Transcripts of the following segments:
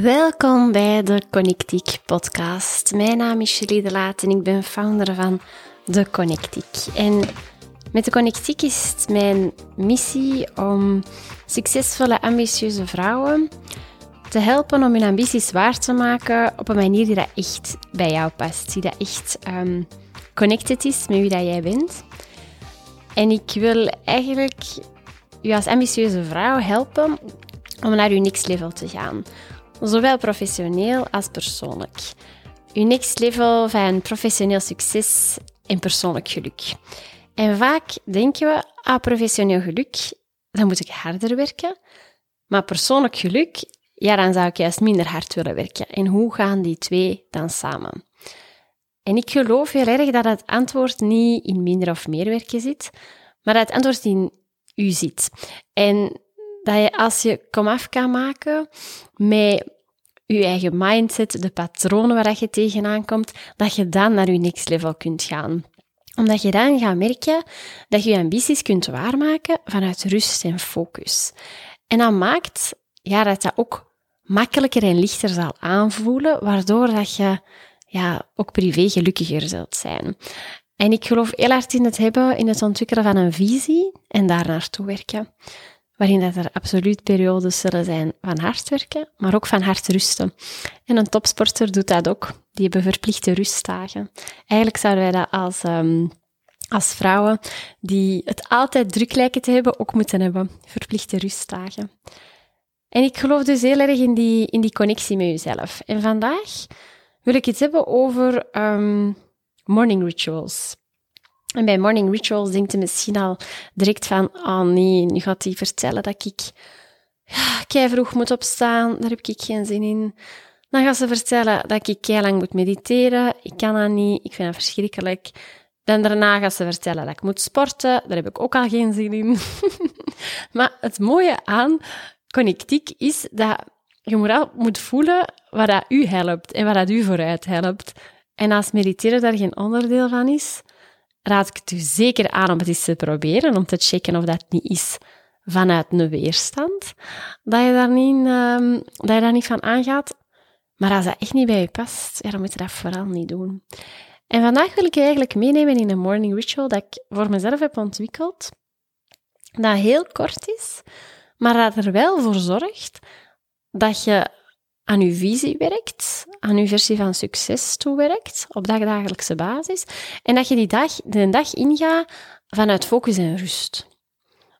Welkom bij de Connectiek podcast. Mijn naam is Julie de Laat en ik ben founder van de Connectiek. En met de Connectiek is het mijn missie om succesvolle, ambitieuze vrouwen te helpen om hun ambities waar te maken op een manier die dat echt bij jou past. Die dat echt um, connected is met wie dat jij bent. En ik wil eigenlijk je als ambitieuze vrouw helpen om naar je next level te gaan zowel professioneel als persoonlijk. Uw next level van professioneel succes en persoonlijk geluk. En vaak denken we, ah, professioneel geluk, dan moet ik harder werken. Maar persoonlijk geluk, ja, dan zou ik juist minder hard willen werken. En hoe gaan die twee dan samen? En ik geloof heel erg dat het antwoord niet in minder of meer werken zit, maar dat het antwoord in u zit. En dat je als je komaf kan maken met je eigen mindset, de patronen waar je tegenaan komt, dat je dan naar je next level kunt gaan. Omdat je dan gaat merken dat je je ambities kunt waarmaken vanuit rust en focus. En dat maakt ja, dat dat ook makkelijker en lichter zal aanvoelen, waardoor dat je ja, ook privé gelukkiger zult zijn. En ik geloof heel hard in het hebben, in het ontwikkelen van een visie en daar naartoe werken waarin dat er absoluut periodes zullen zijn van hard werken, maar ook van hard rusten. En een topsporter doet dat ook. Die hebben verplichte rustdagen. Eigenlijk zouden wij dat als, um, als vrouwen die het altijd druk lijken te hebben, ook moeten hebben. Verplichte rustdagen. En ik geloof dus heel erg in die, in die connectie met jezelf. En vandaag wil ik iets hebben over um, morning rituals. En bij morning rituals denkt je misschien al direct van, oh nee, nu gaat hij vertellen dat ik kei vroeg moet opstaan, daar heb ik geen zin in. Dan gaat ze vertellen dat ik kei lang moet mediteren, ik kan dat niet, ik vind dat verschrikkelijk. Dan daarna gaat ze vertellen dat ik moet sporten, daar heb ik ook al geen zin in. maar het mooie aan connectiek is dat je moet voelen wat dat u helpt en wat dat u vooruit helpt. En als mediteren daar geen onderdeel van is, raad ik het u zeker aan om het eens te proberen, om te checken of dat niet is vanuit een weerstand, dat je daar niet, um, dat je daar niet van aangaat. Maar als dat echt niet bij je past, ja, dan moet je dat vooral niet doen. En vandaag wil ik je eigenlijk meenemen in een morning ritual dat ik voor mezelf heb ontwikkeld, dat heel kort is, maar dat er wel voor zorgt dat je aan uw visie werkt, aan uw versie van succes toewerkt, op dagdagelijkse basis, en dat je die dag, de dag ingaat vanuit focus en rust.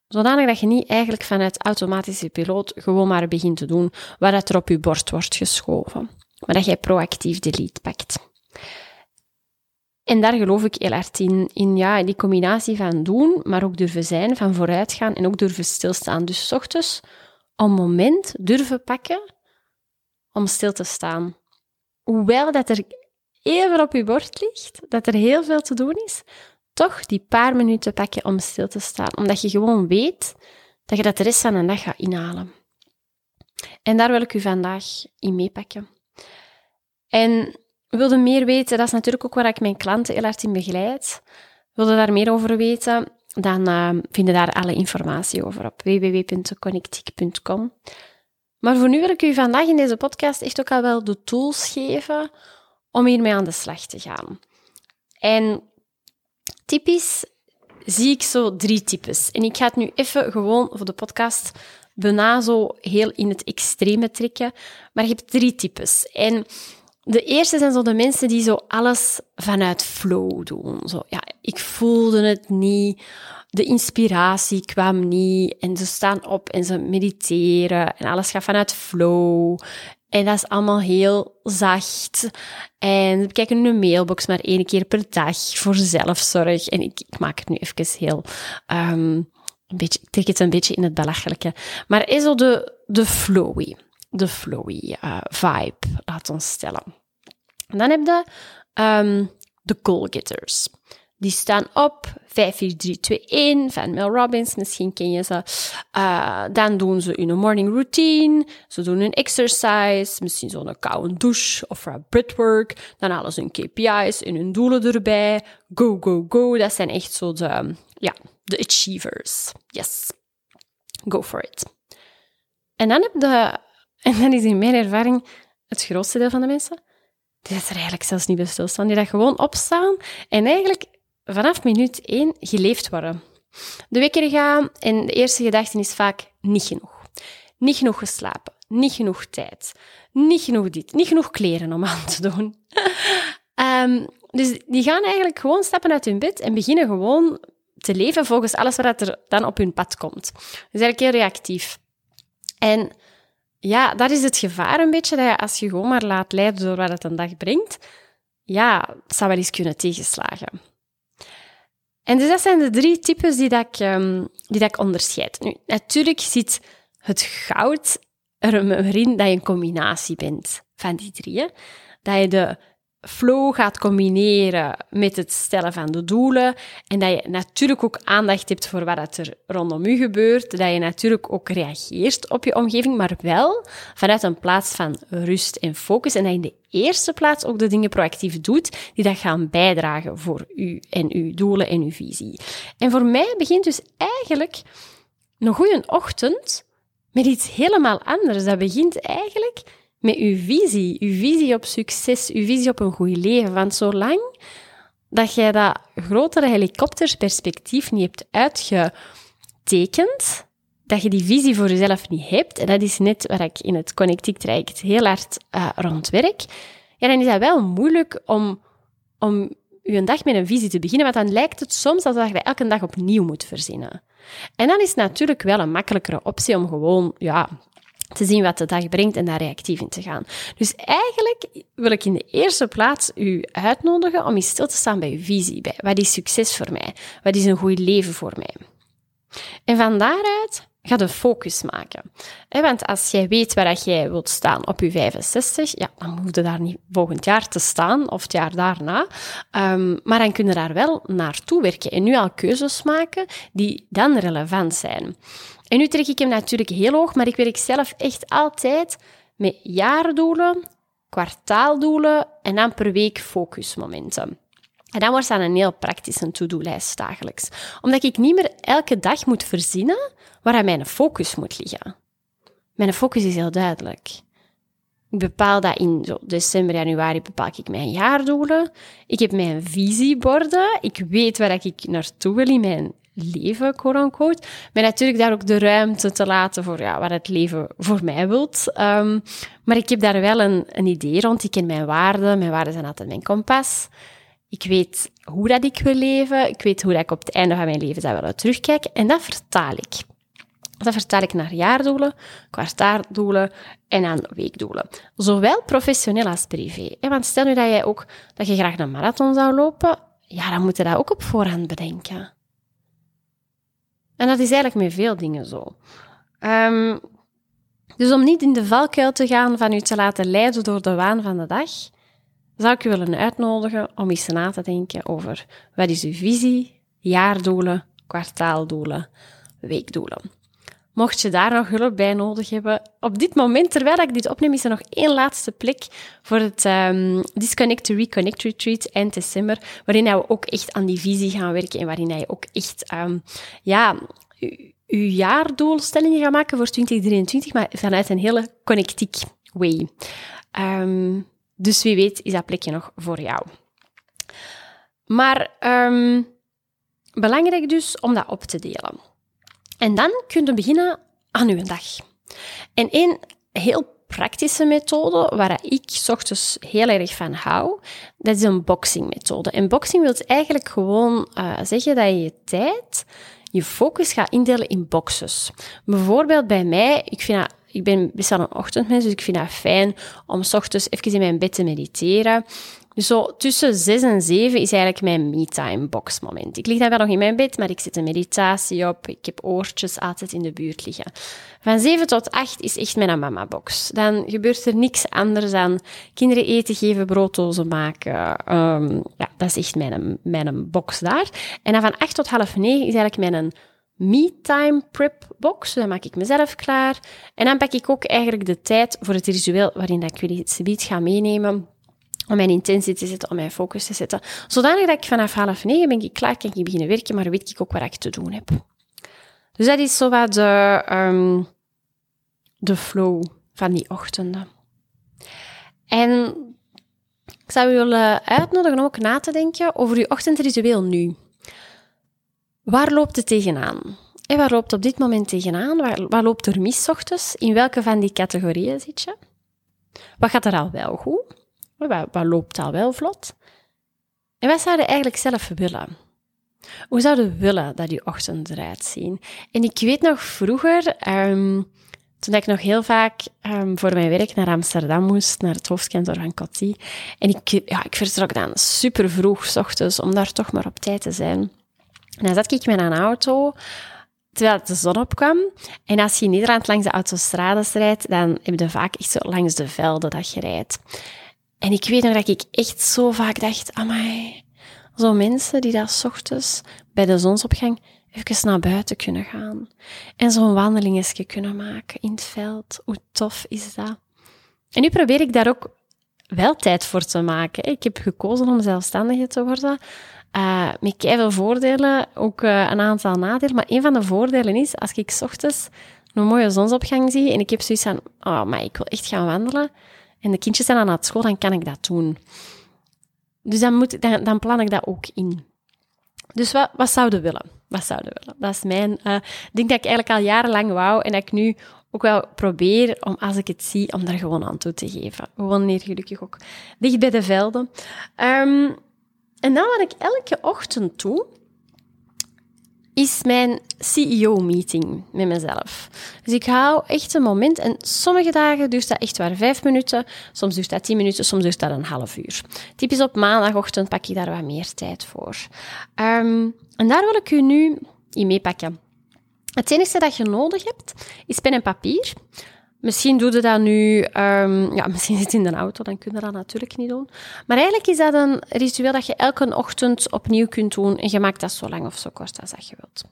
Zodanig dat je niet eigenlijk vanuit automatische piloot gewoon maar begint te doen wat er op je bord wordt geschoven, maar dat jij proactief de lead pakt. En daar geloof ik heel hard in, in ja, die combinatie van doen, maar ook durven zijn, van vooruitgaan en ook durven stilstaan. Dus ochtends een moment durven pakken om stil te staan. Hoewel dat er even op je bord ligt, dat er heel veel te doen is, toch die paar minuten pakken om stil te staan. Omdat je gewoon weet dat je dat de rest van de dag gaat inhalen. En daar wil ik u vandaag in meepakken. En wilde meer weten, dat is natuurlijk ook waar ik mijn klanten heel hard in begeleid. Wilde daar meer over weten, dan uh, vind je daar alle informatie over op www.connectiek.com. Maar voor nu wil ik u vandaag in deze podcast echt ook al wel de tools geven om hiermee aan de slag te gaan. En typisch zie ik zo drie types. En ik ga het nu even gewoon voor de podcast bijna zo heel in het extreme trekken. Maar je hebt drie types. En de eerste zijn zo de mensen die zo alles vanuit flow doen. Zo, ja, ik voelde het niet de inspiratie kwam niet. En ze staan op en ze mediteren en alles gaat vanuit flow. En dat is allemaal heel zacht. En we kijken nu een mailbox maar één keer per dag voor zelfzorg. En ik, ik maak het nu even heel... Um, een beetje, ik trek het een beetje in het belachelijke. Maar is zo de, de flowy, de flowy uh, vibe, laat ons stellen. En dan heb je um, de goal-getters. Die staan op, 5, 4, 3, 2, 1 van Mel Robbins, misschien ken je ze. Uh, dan doen ze hun morning routine, ze doen hun exercise, misschien zo'n koude douche of een breathwork. Dan halen ze hun KPI's en hun doelen erbij. Go, go, go. Dat zijn echt zo de, ja, de achievers. Yes. Go for it. En dan heb je En dat is in mijn ervaring het grootste deel van de mensen. Die dat er eigenlijk zelfs niet bij stilstaan. Die dat gewoon opstaan en eigenlijk vanaf minuut één geleefd worden. De wekker gaan en de eerste gedachte is vaak niet genoeg. Niet genoeg geslapen, niet genoeg tijd, niet genoeg dit, niet genoeg kleren om aan te doen. um, dus die gaan eigenlijk gewoon stappen uit hun bed en beginnen gewoon te leven volgens alles wat er dan op hun pad komt. Dus eigenlijk heel reactief. En ja, dat is het gevaar een beetje, dat je als je gewoon maar laat leiden door wat het een dag brengt, ja, zou wel eens kunnen tegenslagen. En dus dat zijn de drie types die, dat ik, um, die dat ik onderscheid. Nu, natuurlijk zit het goud erin dat je een combinatie bent van die drie. Dat je de flow gaat combineren met het stellen van de doelen en dat je natuurlijk ook aandacht hebt voor wat er rondom je gebeurt, dat je natuurlijk ook reageert op je omgeving, maar wel vanuit een plaats van rust en focus en dat je in de eerste plaats ook de dingen proactief doet die dat gaan bijdragen voor u en uw doelen en uw visie. En voor mij begint dus eigenlijk een goede ochtend met iets helemaal anders. Dat begint eigenlijk met uw visie, uw visie op succes, uw visie op een goed leven. Want zolang dat jij dat grotere helikoptersperspectief niet hebt uitgetekend, dat je die visie voor jezelf niet hebt, en dat is net waar ik in het Connectic traject heel hard uh, rond werk, ja, dan is dat wel moeilijk om, om je dag met een visie te beginnen, want dan lijkt het soms alsof je elke dag opnieuw moet verzinnen. En dan is het natuurlijk wel een makkelijkere optie om gewoon ja, te zien wat de dag brengt en daar reactief in te gaan. Dus eigenlijk wil ik in de eerste plaats u uitnodigen om eens stil te staan bij uw visie. Bij wat is succes voor mij? Wat is een goed leven voor mij? En van daaruit ga de focus maken. Want als jij weet waar jij wilt staan op je 65, ja, dan hoef je daar niet volgend jaar te staan of het jaar daarna. Um, maar dan kun je daar wel naartoe werken en nu al keuzes maken die dan relevant zijn. En nu trek ik hem natuurlijk heel hoog, maar ik werk zelf echt altijd met jaardoelen, kwartaaldoelen en dan per week focusmomenten. En dan wordt dat een heel praktische to-do-lijst dagelijks. Omdat ik niet meer elke dag moet verzinnen waar mijn focus moet liggen. Mijn focus is heel duidelijk. Ik bepaal dat in zo december, januari bepaal ik mijn jaardoelen. Ik heb mijn visieborden. Ik weet waar ik naartoe wil in mijn leven, quote-unquote. Maar natuurlijk daar ook de ruimte te laten voor ja, wat het leven voor mij wilt. Um, maar ik heb daar wel een, een idee rond. Ik ken mijn waarden. Mijn waarden zijn altijd mijn kompas. Ik weet hoe dat ik wil leven. Ik weet hoe dat ik op het einde van mijn leven dat wil terugkijk. En dat vertaal ik. Dat vertaal ik naar jaardoelen, kwartaaldoelen en aan weekdoelen. Zowel professioneel als privé. Want stel nu dat jij ook dat je graag een marathon zou lopen, ja, dan moet je dat ook op voorhand bedenken. En dat is eigenlijk met veel dingen zo. Um, dus om niet in de valkuil te gaan van u te laten leiden door de waan van de dag, zou ik u willen uitnodigen om eens na te denken over wat is uw visie, jaardoelen, kwartaaldoelen, weekdoelen. Mocht je daar nog hulp bij nodig hebben, op dit moment, terwijl ik dit opneem, is er nog één laatste plek voor het um, Disconnect to Reconnect Retreat eind december, waarin we ook echt aan die visie gaan werken en waarin je ook echt, um, ja, uw jaardoelstellingen gaat maken voor 2023, maar vanuit een hele connectiek way. Um, dus wie weet is dat plekje nog voor jou. Maar belangrijk dus om dat op te delen. En dan kun je beginnen aan uw dag. En één heel praktische methode, waar ik ochtends heel erg van hou, dat is een boxing-methode. En boxing wil eigenlijk gewoon uh, zeggen dat je je tijd, je focus gaat indelen in boxes. Bijvoorbeeld bij mij, ik vind dat ik ben best wel een ochtendmens, dus ik vind dat fijn om s ochtends even in mijn bed te mediteren. Dus zo tussen zes en zeven is eigenlijk mijn me-time box moment. Ik lig dan wel nog in mijn bed, maar ik zet een meditatie op. Ik heb oortjes altijd in de buurt liggen. Van zeven tot acht is echt mijn mama box. Dan gebeurt er niks anders dan kinderen eten geven, brooddozen maken. Um, ja, dat is echt mijn, mijn box daar. En dan van acht tot half negen is eigenlijk mijn me-time prep box. Dan maak ik mezelf klaar. En dan pak ik ook eigenlijk de tijd voor het ritueel waarin ik jullie het gebied ga meenemen om mijn intentie te zetten, om mijn focus te zetten. Zodanig dat ik vanaf half negen ben ik klaar, kan ik beginnen werken, maar weet ik ook wat ik te doen heb. Dus dat is zo de, um, de flow van die ochtenden. En ik zou u willen uitnodigen om ook na te denken over uw ochtendritueel nu. Waar loopt het tegenaan? En waar loopt op dit moment tegenaan? Waar, waar loopt er mis ochtends? In welke van die categorieën zit je? Wat gaat er al wel goed? Wat, loopt al wel vlot? En wat zou je eigenlijk zelf willen? Hoe zou je willen dat je ochtend eruit zien? En ik weet nog vroeger, um, toen ik nog heel vaak um, voor mijn werk naar Amsterdam moest, naar het hoofdkantoor van Coty. En ik, ja, ik vertrok dan super vroeg, s ochtends, om daar toch maar op tijd te zijn. En dan zat ik met een auto, terwijl de zon opkwam. En als je in Nederland langs de autostrades rijdt, dan heb je vaak echt zo langs de velden dat je rijdt. En ik weet nog dat ik echt zo vaak dacht, amai, zo mensen die dat s ochtends bij de zonsopgang even naar buiten kunnen gaan. En zo'n wandelingetje kunnen maken in het veld. Hoe tof is dat? En nu probeer ik daar ook wel tijd voor te maken. Ik heb gekozen om zelfstandige te worden. Uh, met veel voordelen, ook uh, een aantal nadelen. Maar een van de voordelen is, als ik s ochtends een mooie zonsopgang zie en ik heb zoiets van, oh, maar ik wil echt gaan wandelen en de kindjes zijn aan het school, dan kan ik dat doen. Dus dan, moet, dan, plan ik dat ook in. Dus wat, wat zouden willen? Wat zouden willen? Dat is mijn uh, ding dat ik eigenlijk al jarenlang wou en dat ik nu ook wel probeer om, als ik het zie, om daar gewoon aan toe te geven. Gewoon gelukkig ook dicht bij de velden. Um, en dan wat ik elke ochtend doe, is mijn CEO-meeting met mezelf. Dus ik hou echt een moment, en sommige dagen duurt dat echt maar vijf minuten, soms duurt dat tien minuten, soms duurt dat een half uur. Typisch op maandagochtend pak ik daar wat meer tijd voor. Um, en daar wil ik u nu in meepakken. Het enige dat je nodig hebt, is pen en papier. Misschien doe je dat nu, um, ja, misschien zit je in de auto, dan kun je dat natuurlijk niet doen. Maar eigenlijk is dat een ritueel dat je elke ochtend opnieuw kunt doen en je maakt dat zo lang of zo kort als je wilt.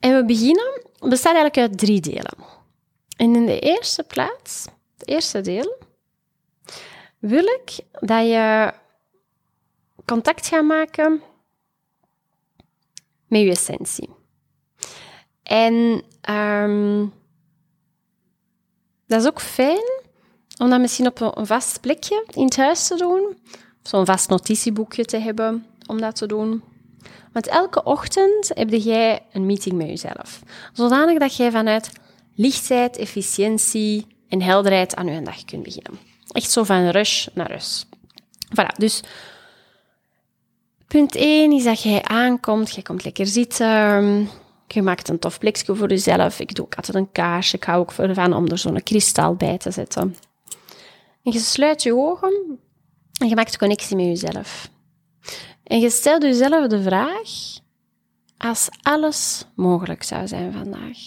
En we beginnen, het bestaat eigenlijk uit drie delen. En in de eerste plaats, het eerste deel, wil ik dat je contact gaat maken met je essentie. En um, dat is ook fijn om dat misschien op een vast plekje in het huis te doen. Zo'n vast notitieboekje te hebben om dat te doen. Want elke ochtend heb jij een meeting met jezelf. Zodanig dat jij vanuit lichtheid, efficiëntie en helderheid aan je dag kunt beginnen. Echt zo van rush naar rust. Voilà, dus punt 1 is dat jij aankomt, jij komt lekker zitten, je maakt een tof plekje voor jezelf. Ik doe ook altijd een kaarsje. Ik hou ook ervan om er zo'n kristal bij te zetten. En je sluit je ogen en je maakt connectie met jezelf. En je stelt jezelf de vraag, als alles mogelijk zou zijn vandaag,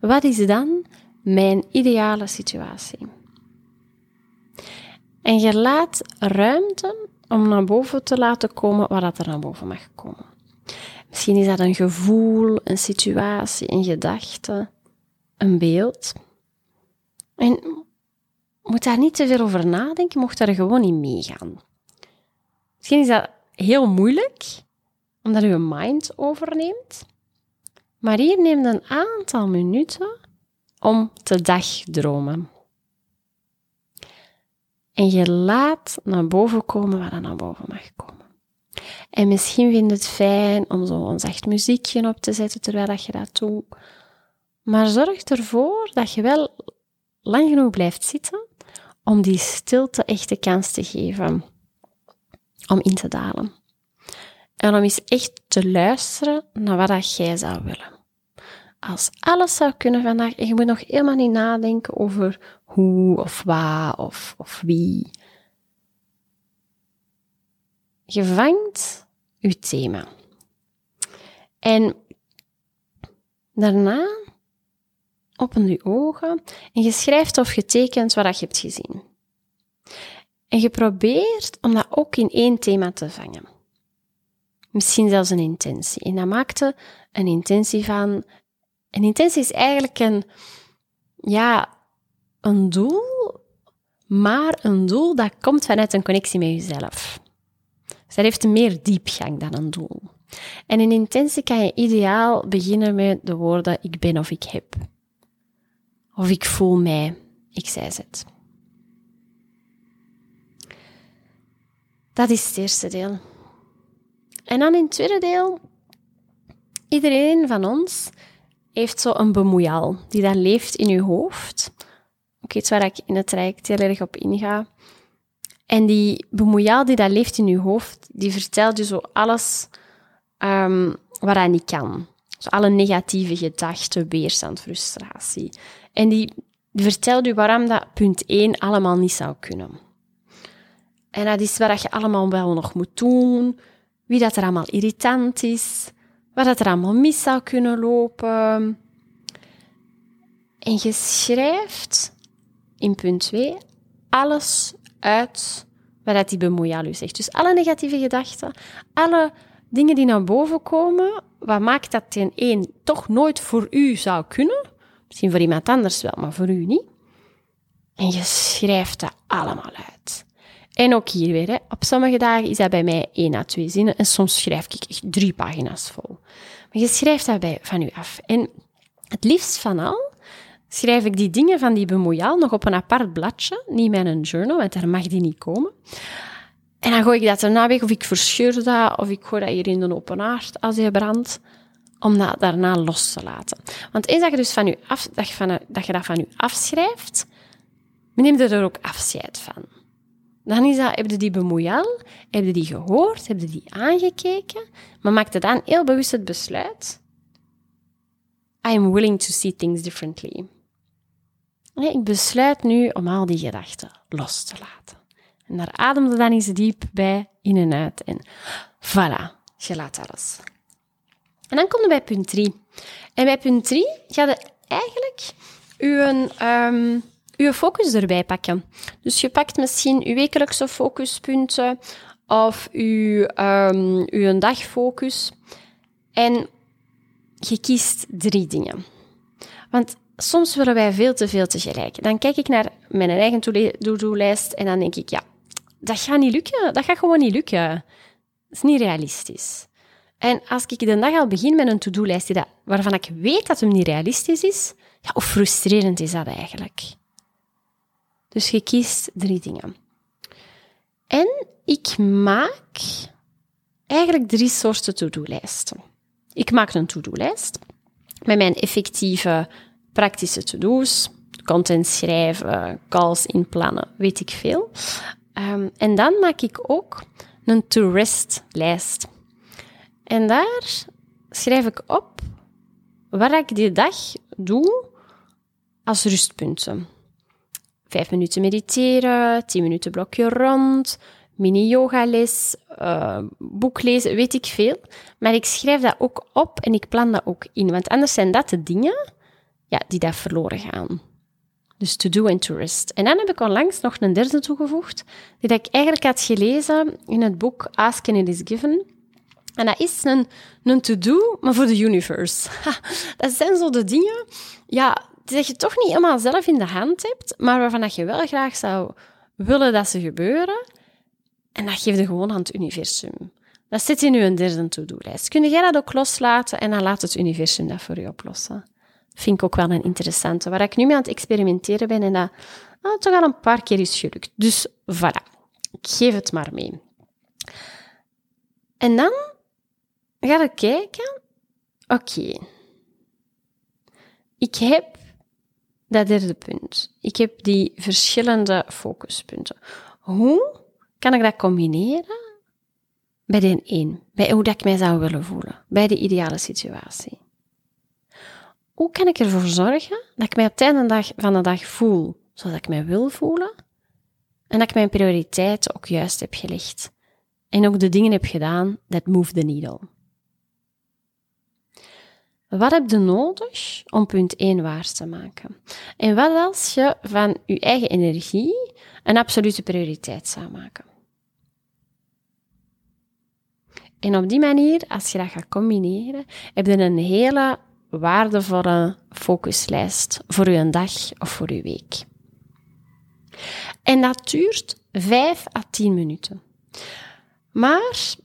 wat is dan mijn ideale situatie? En je laat ruimte om naar boven te laten komen wat er naar boven mag komen. Misschien is dat een gevoel, een situatie, een gedachte, een beeld. En moet daar niet te veel over nadenken, mocht daar gewoon in meegaan. Misschien is dat heel moeilijk, omdat je mind overneemt. Maar hier neemt een aantal minuten om te dagdromen. En je laat naar boven komen wat er naar boven mag komen. En misschien vind je het fijn om zo een zacht muziekje op te zetten terwijl dat je dat doet. Maar zorg ervoor dat je wel lang genoeg blijft zitten om die stilte echt de kans te geven om in te dalen. En om eens echt te luisteren naar wat dat jij zou willen. Als alles zou kunnen vandaag, en je moet nog helemaal niet nadenken over hoe of waar of, of wie. Je vangt je thema. En daarna open je ogen en je schrijft of je tekent wat je hebt gezien. En je probeert om dat ook in één thema te vangen. Misschien zelfs een intentie. En dat maakte een intentie van. Een intentie is eigenlijk een, ja, een doel, maar een doel dat komt vanuit een connectie met jezelf. Dus dat heeft meer diepgang dan een doel. En in intentie kan je ideaal beginnen met de woorden ik ben of ik heb. of ik voel mij X, Y, Z. Dat is het eerste deel. En dan in het tweede deel, iedereen van ons heeft zo een bemoeial die daar leeft in je hoofd. Ook iets waar ik in het traject heel erg op inga. En die bemoeial die daar leeft in je hoofd, die vertelt je zo alles um, hij niet kan. Zo alle negatieve gedachten, weerstand, frustratie. En die, die vertelt je waarom dat punt 1 allemaal niet zou kunnen. En dat is wat je allemaal wel nog moet doen, wie dat er allemaal irritant is, wat dat er allemaal mis zou kunnen lopen. En je schrijft in punt 2 alles uit wat dat die bemoeial zegt. Dus alle negatieve gedachten, alle dingen die naar boven komen, wat maakt dat ten één toch nooit voor u zou kunnen. Misschien voor iemand anders wel, maar voor u niet. En je schrijft dat allemaal uit. En ook hier weer, op sommige dagen is dat bij mij één à twee zinnen en soms schrijf ik echt drie pagina's vol. Maar je schrijft dat bij, van u af. En het liefst van al schrijf ik die dingen van die bemoeial nog op een apart bladje, niet met een journal, want daar mag die niet komen. En dan gooi ik dat erna weg, of ik verscheur dat, of ik gooi dat hier in de open aard als hij brandt, om dat daarna los te laten. Want eens dat je, dus van je, af, dat je, van, dat, je dat van je afschrijft, neem je er ook afscheid van. Dan is dat, heb je die bemoeial, heb je die gehoord, heb je die aangekeken, maar maak je dan heel bewust het besluit. I am willing to see things differently. Ik besluit nu om al die gedachten los te laten. En daar ademde dan eens diep bij, in en uit. En voilà, je laat alles. En dan kom je bij punt 3. En bij punt 3 ga je eigenlijk je, uw focus erbij pakken. Dus je pakt misschien je wekelijkse focuspunten of je, um, dagfocus. En je kiest drie dingen. Want soms willen wij veel te veel tegelijk. Dan kijk ik naar mijn eigen to-do-lijst en dan denk ik, ja, dat gaat niet lukken. Dat gaat gewoon niet lukken. Dat is niet realistisch. En als ik de dag al begin met een to-do-lijst waarvan ik weet dat hem niet realistisch is, ja, hoe frustrerend is dat eigenlijk? Dus je kiest drie dingen. En ik maak eigenlijk drie soorten to-do-lijsten. Ik maak een to-do-lijst met mijn effectieve praktische to-do's, content schrijven, calls inplannen, weet ik veel. Um, en dan maak ik ook een to-rest-lijst. En daar schrijf ik op wat ik die dag doe als rustpunten. Vijf minuten mediteren, tien minuten blokje rond, mini-yogales, uh, boek lezen, weet ik veel. Maar ik schrijf dat ook op en ik plan dat ook in. Want anders zijn dat de dingen ja, die daar verloren gaan. Dus to do en to rest. En dan heb ik onlangs nog een derde toegevoegd, die ik eigenlijk had gelezen in het boek Ask and It Is Given. En dat is een, een to-do, maar voor de universe. dat zijn zo de dingen, ja, die je toch niet helemaal zelf in de hand hebt, maar waarvan dat je wel graag zou willen dat ze gebeuren. En dat geef je gewoon aan het universum. Dat zit in je derde to-do-lijst. Kun jij dat ook loslaten en dan laat het universum dat voor je oplossen vind ik ook wel een interessante, waar ik nu mee aan het experimenteren ben en dat nou, toch al een paar keer is gelukt. Dus voilà, ik geef het maar mee. En dan ga ik kijken, oké, ik heb dat derde punt. Ik heb die verschillende focuspunten. Hoe kan ik dat combineren bij de één? Bij hoe dat ik mij zou willen voelen, bij de ideale situatie hoe kan ik ervoor zorgen dat ik mij op het einde van de dag voel zoals ik mij wil voelen en dat ik mijn prioriteiten ook juist heb gelegd en ook de dingen heb gedaan that move the needle. Wat heb je nodig om punt 1 waar te maken? En wat als je van je eigen energie een absolute prioriteit zou maken? En op die manier, als je dat gaat combineren, heb je een hele waardevolle focuslijst voor uw dag of voor uw week. En dat duurt 5 à 10 minuten. Maar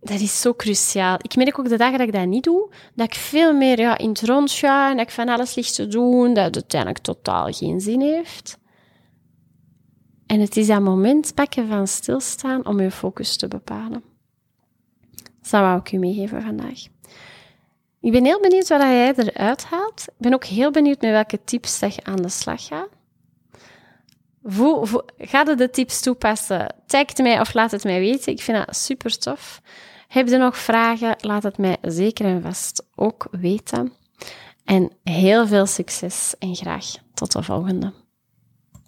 dat is zo cruciaal. Ik merk ook de dagen dat ik dat niet doe, dat ik veel meer ja, in het rond ga en dat ik van alles ligt te doen, dat het uiteindelijk totaal geen zin heeft. En het is dat moment pakken van stilstaan om je focus te bepalen. Dat wou ik u meegeven vandaag. Ik ben heel benieuwd wat jij eruit haalt. Ik ben ook heel benieuwd met welke tips dat je aan de slag gaat. ga je de tips toepassen? Tag het mij of laat het mij weten. Ik vind dat super tof. Heb je nog vragen? Laat het mij zeker en vast ook weten. En heel veel succes en graag tot de volgende.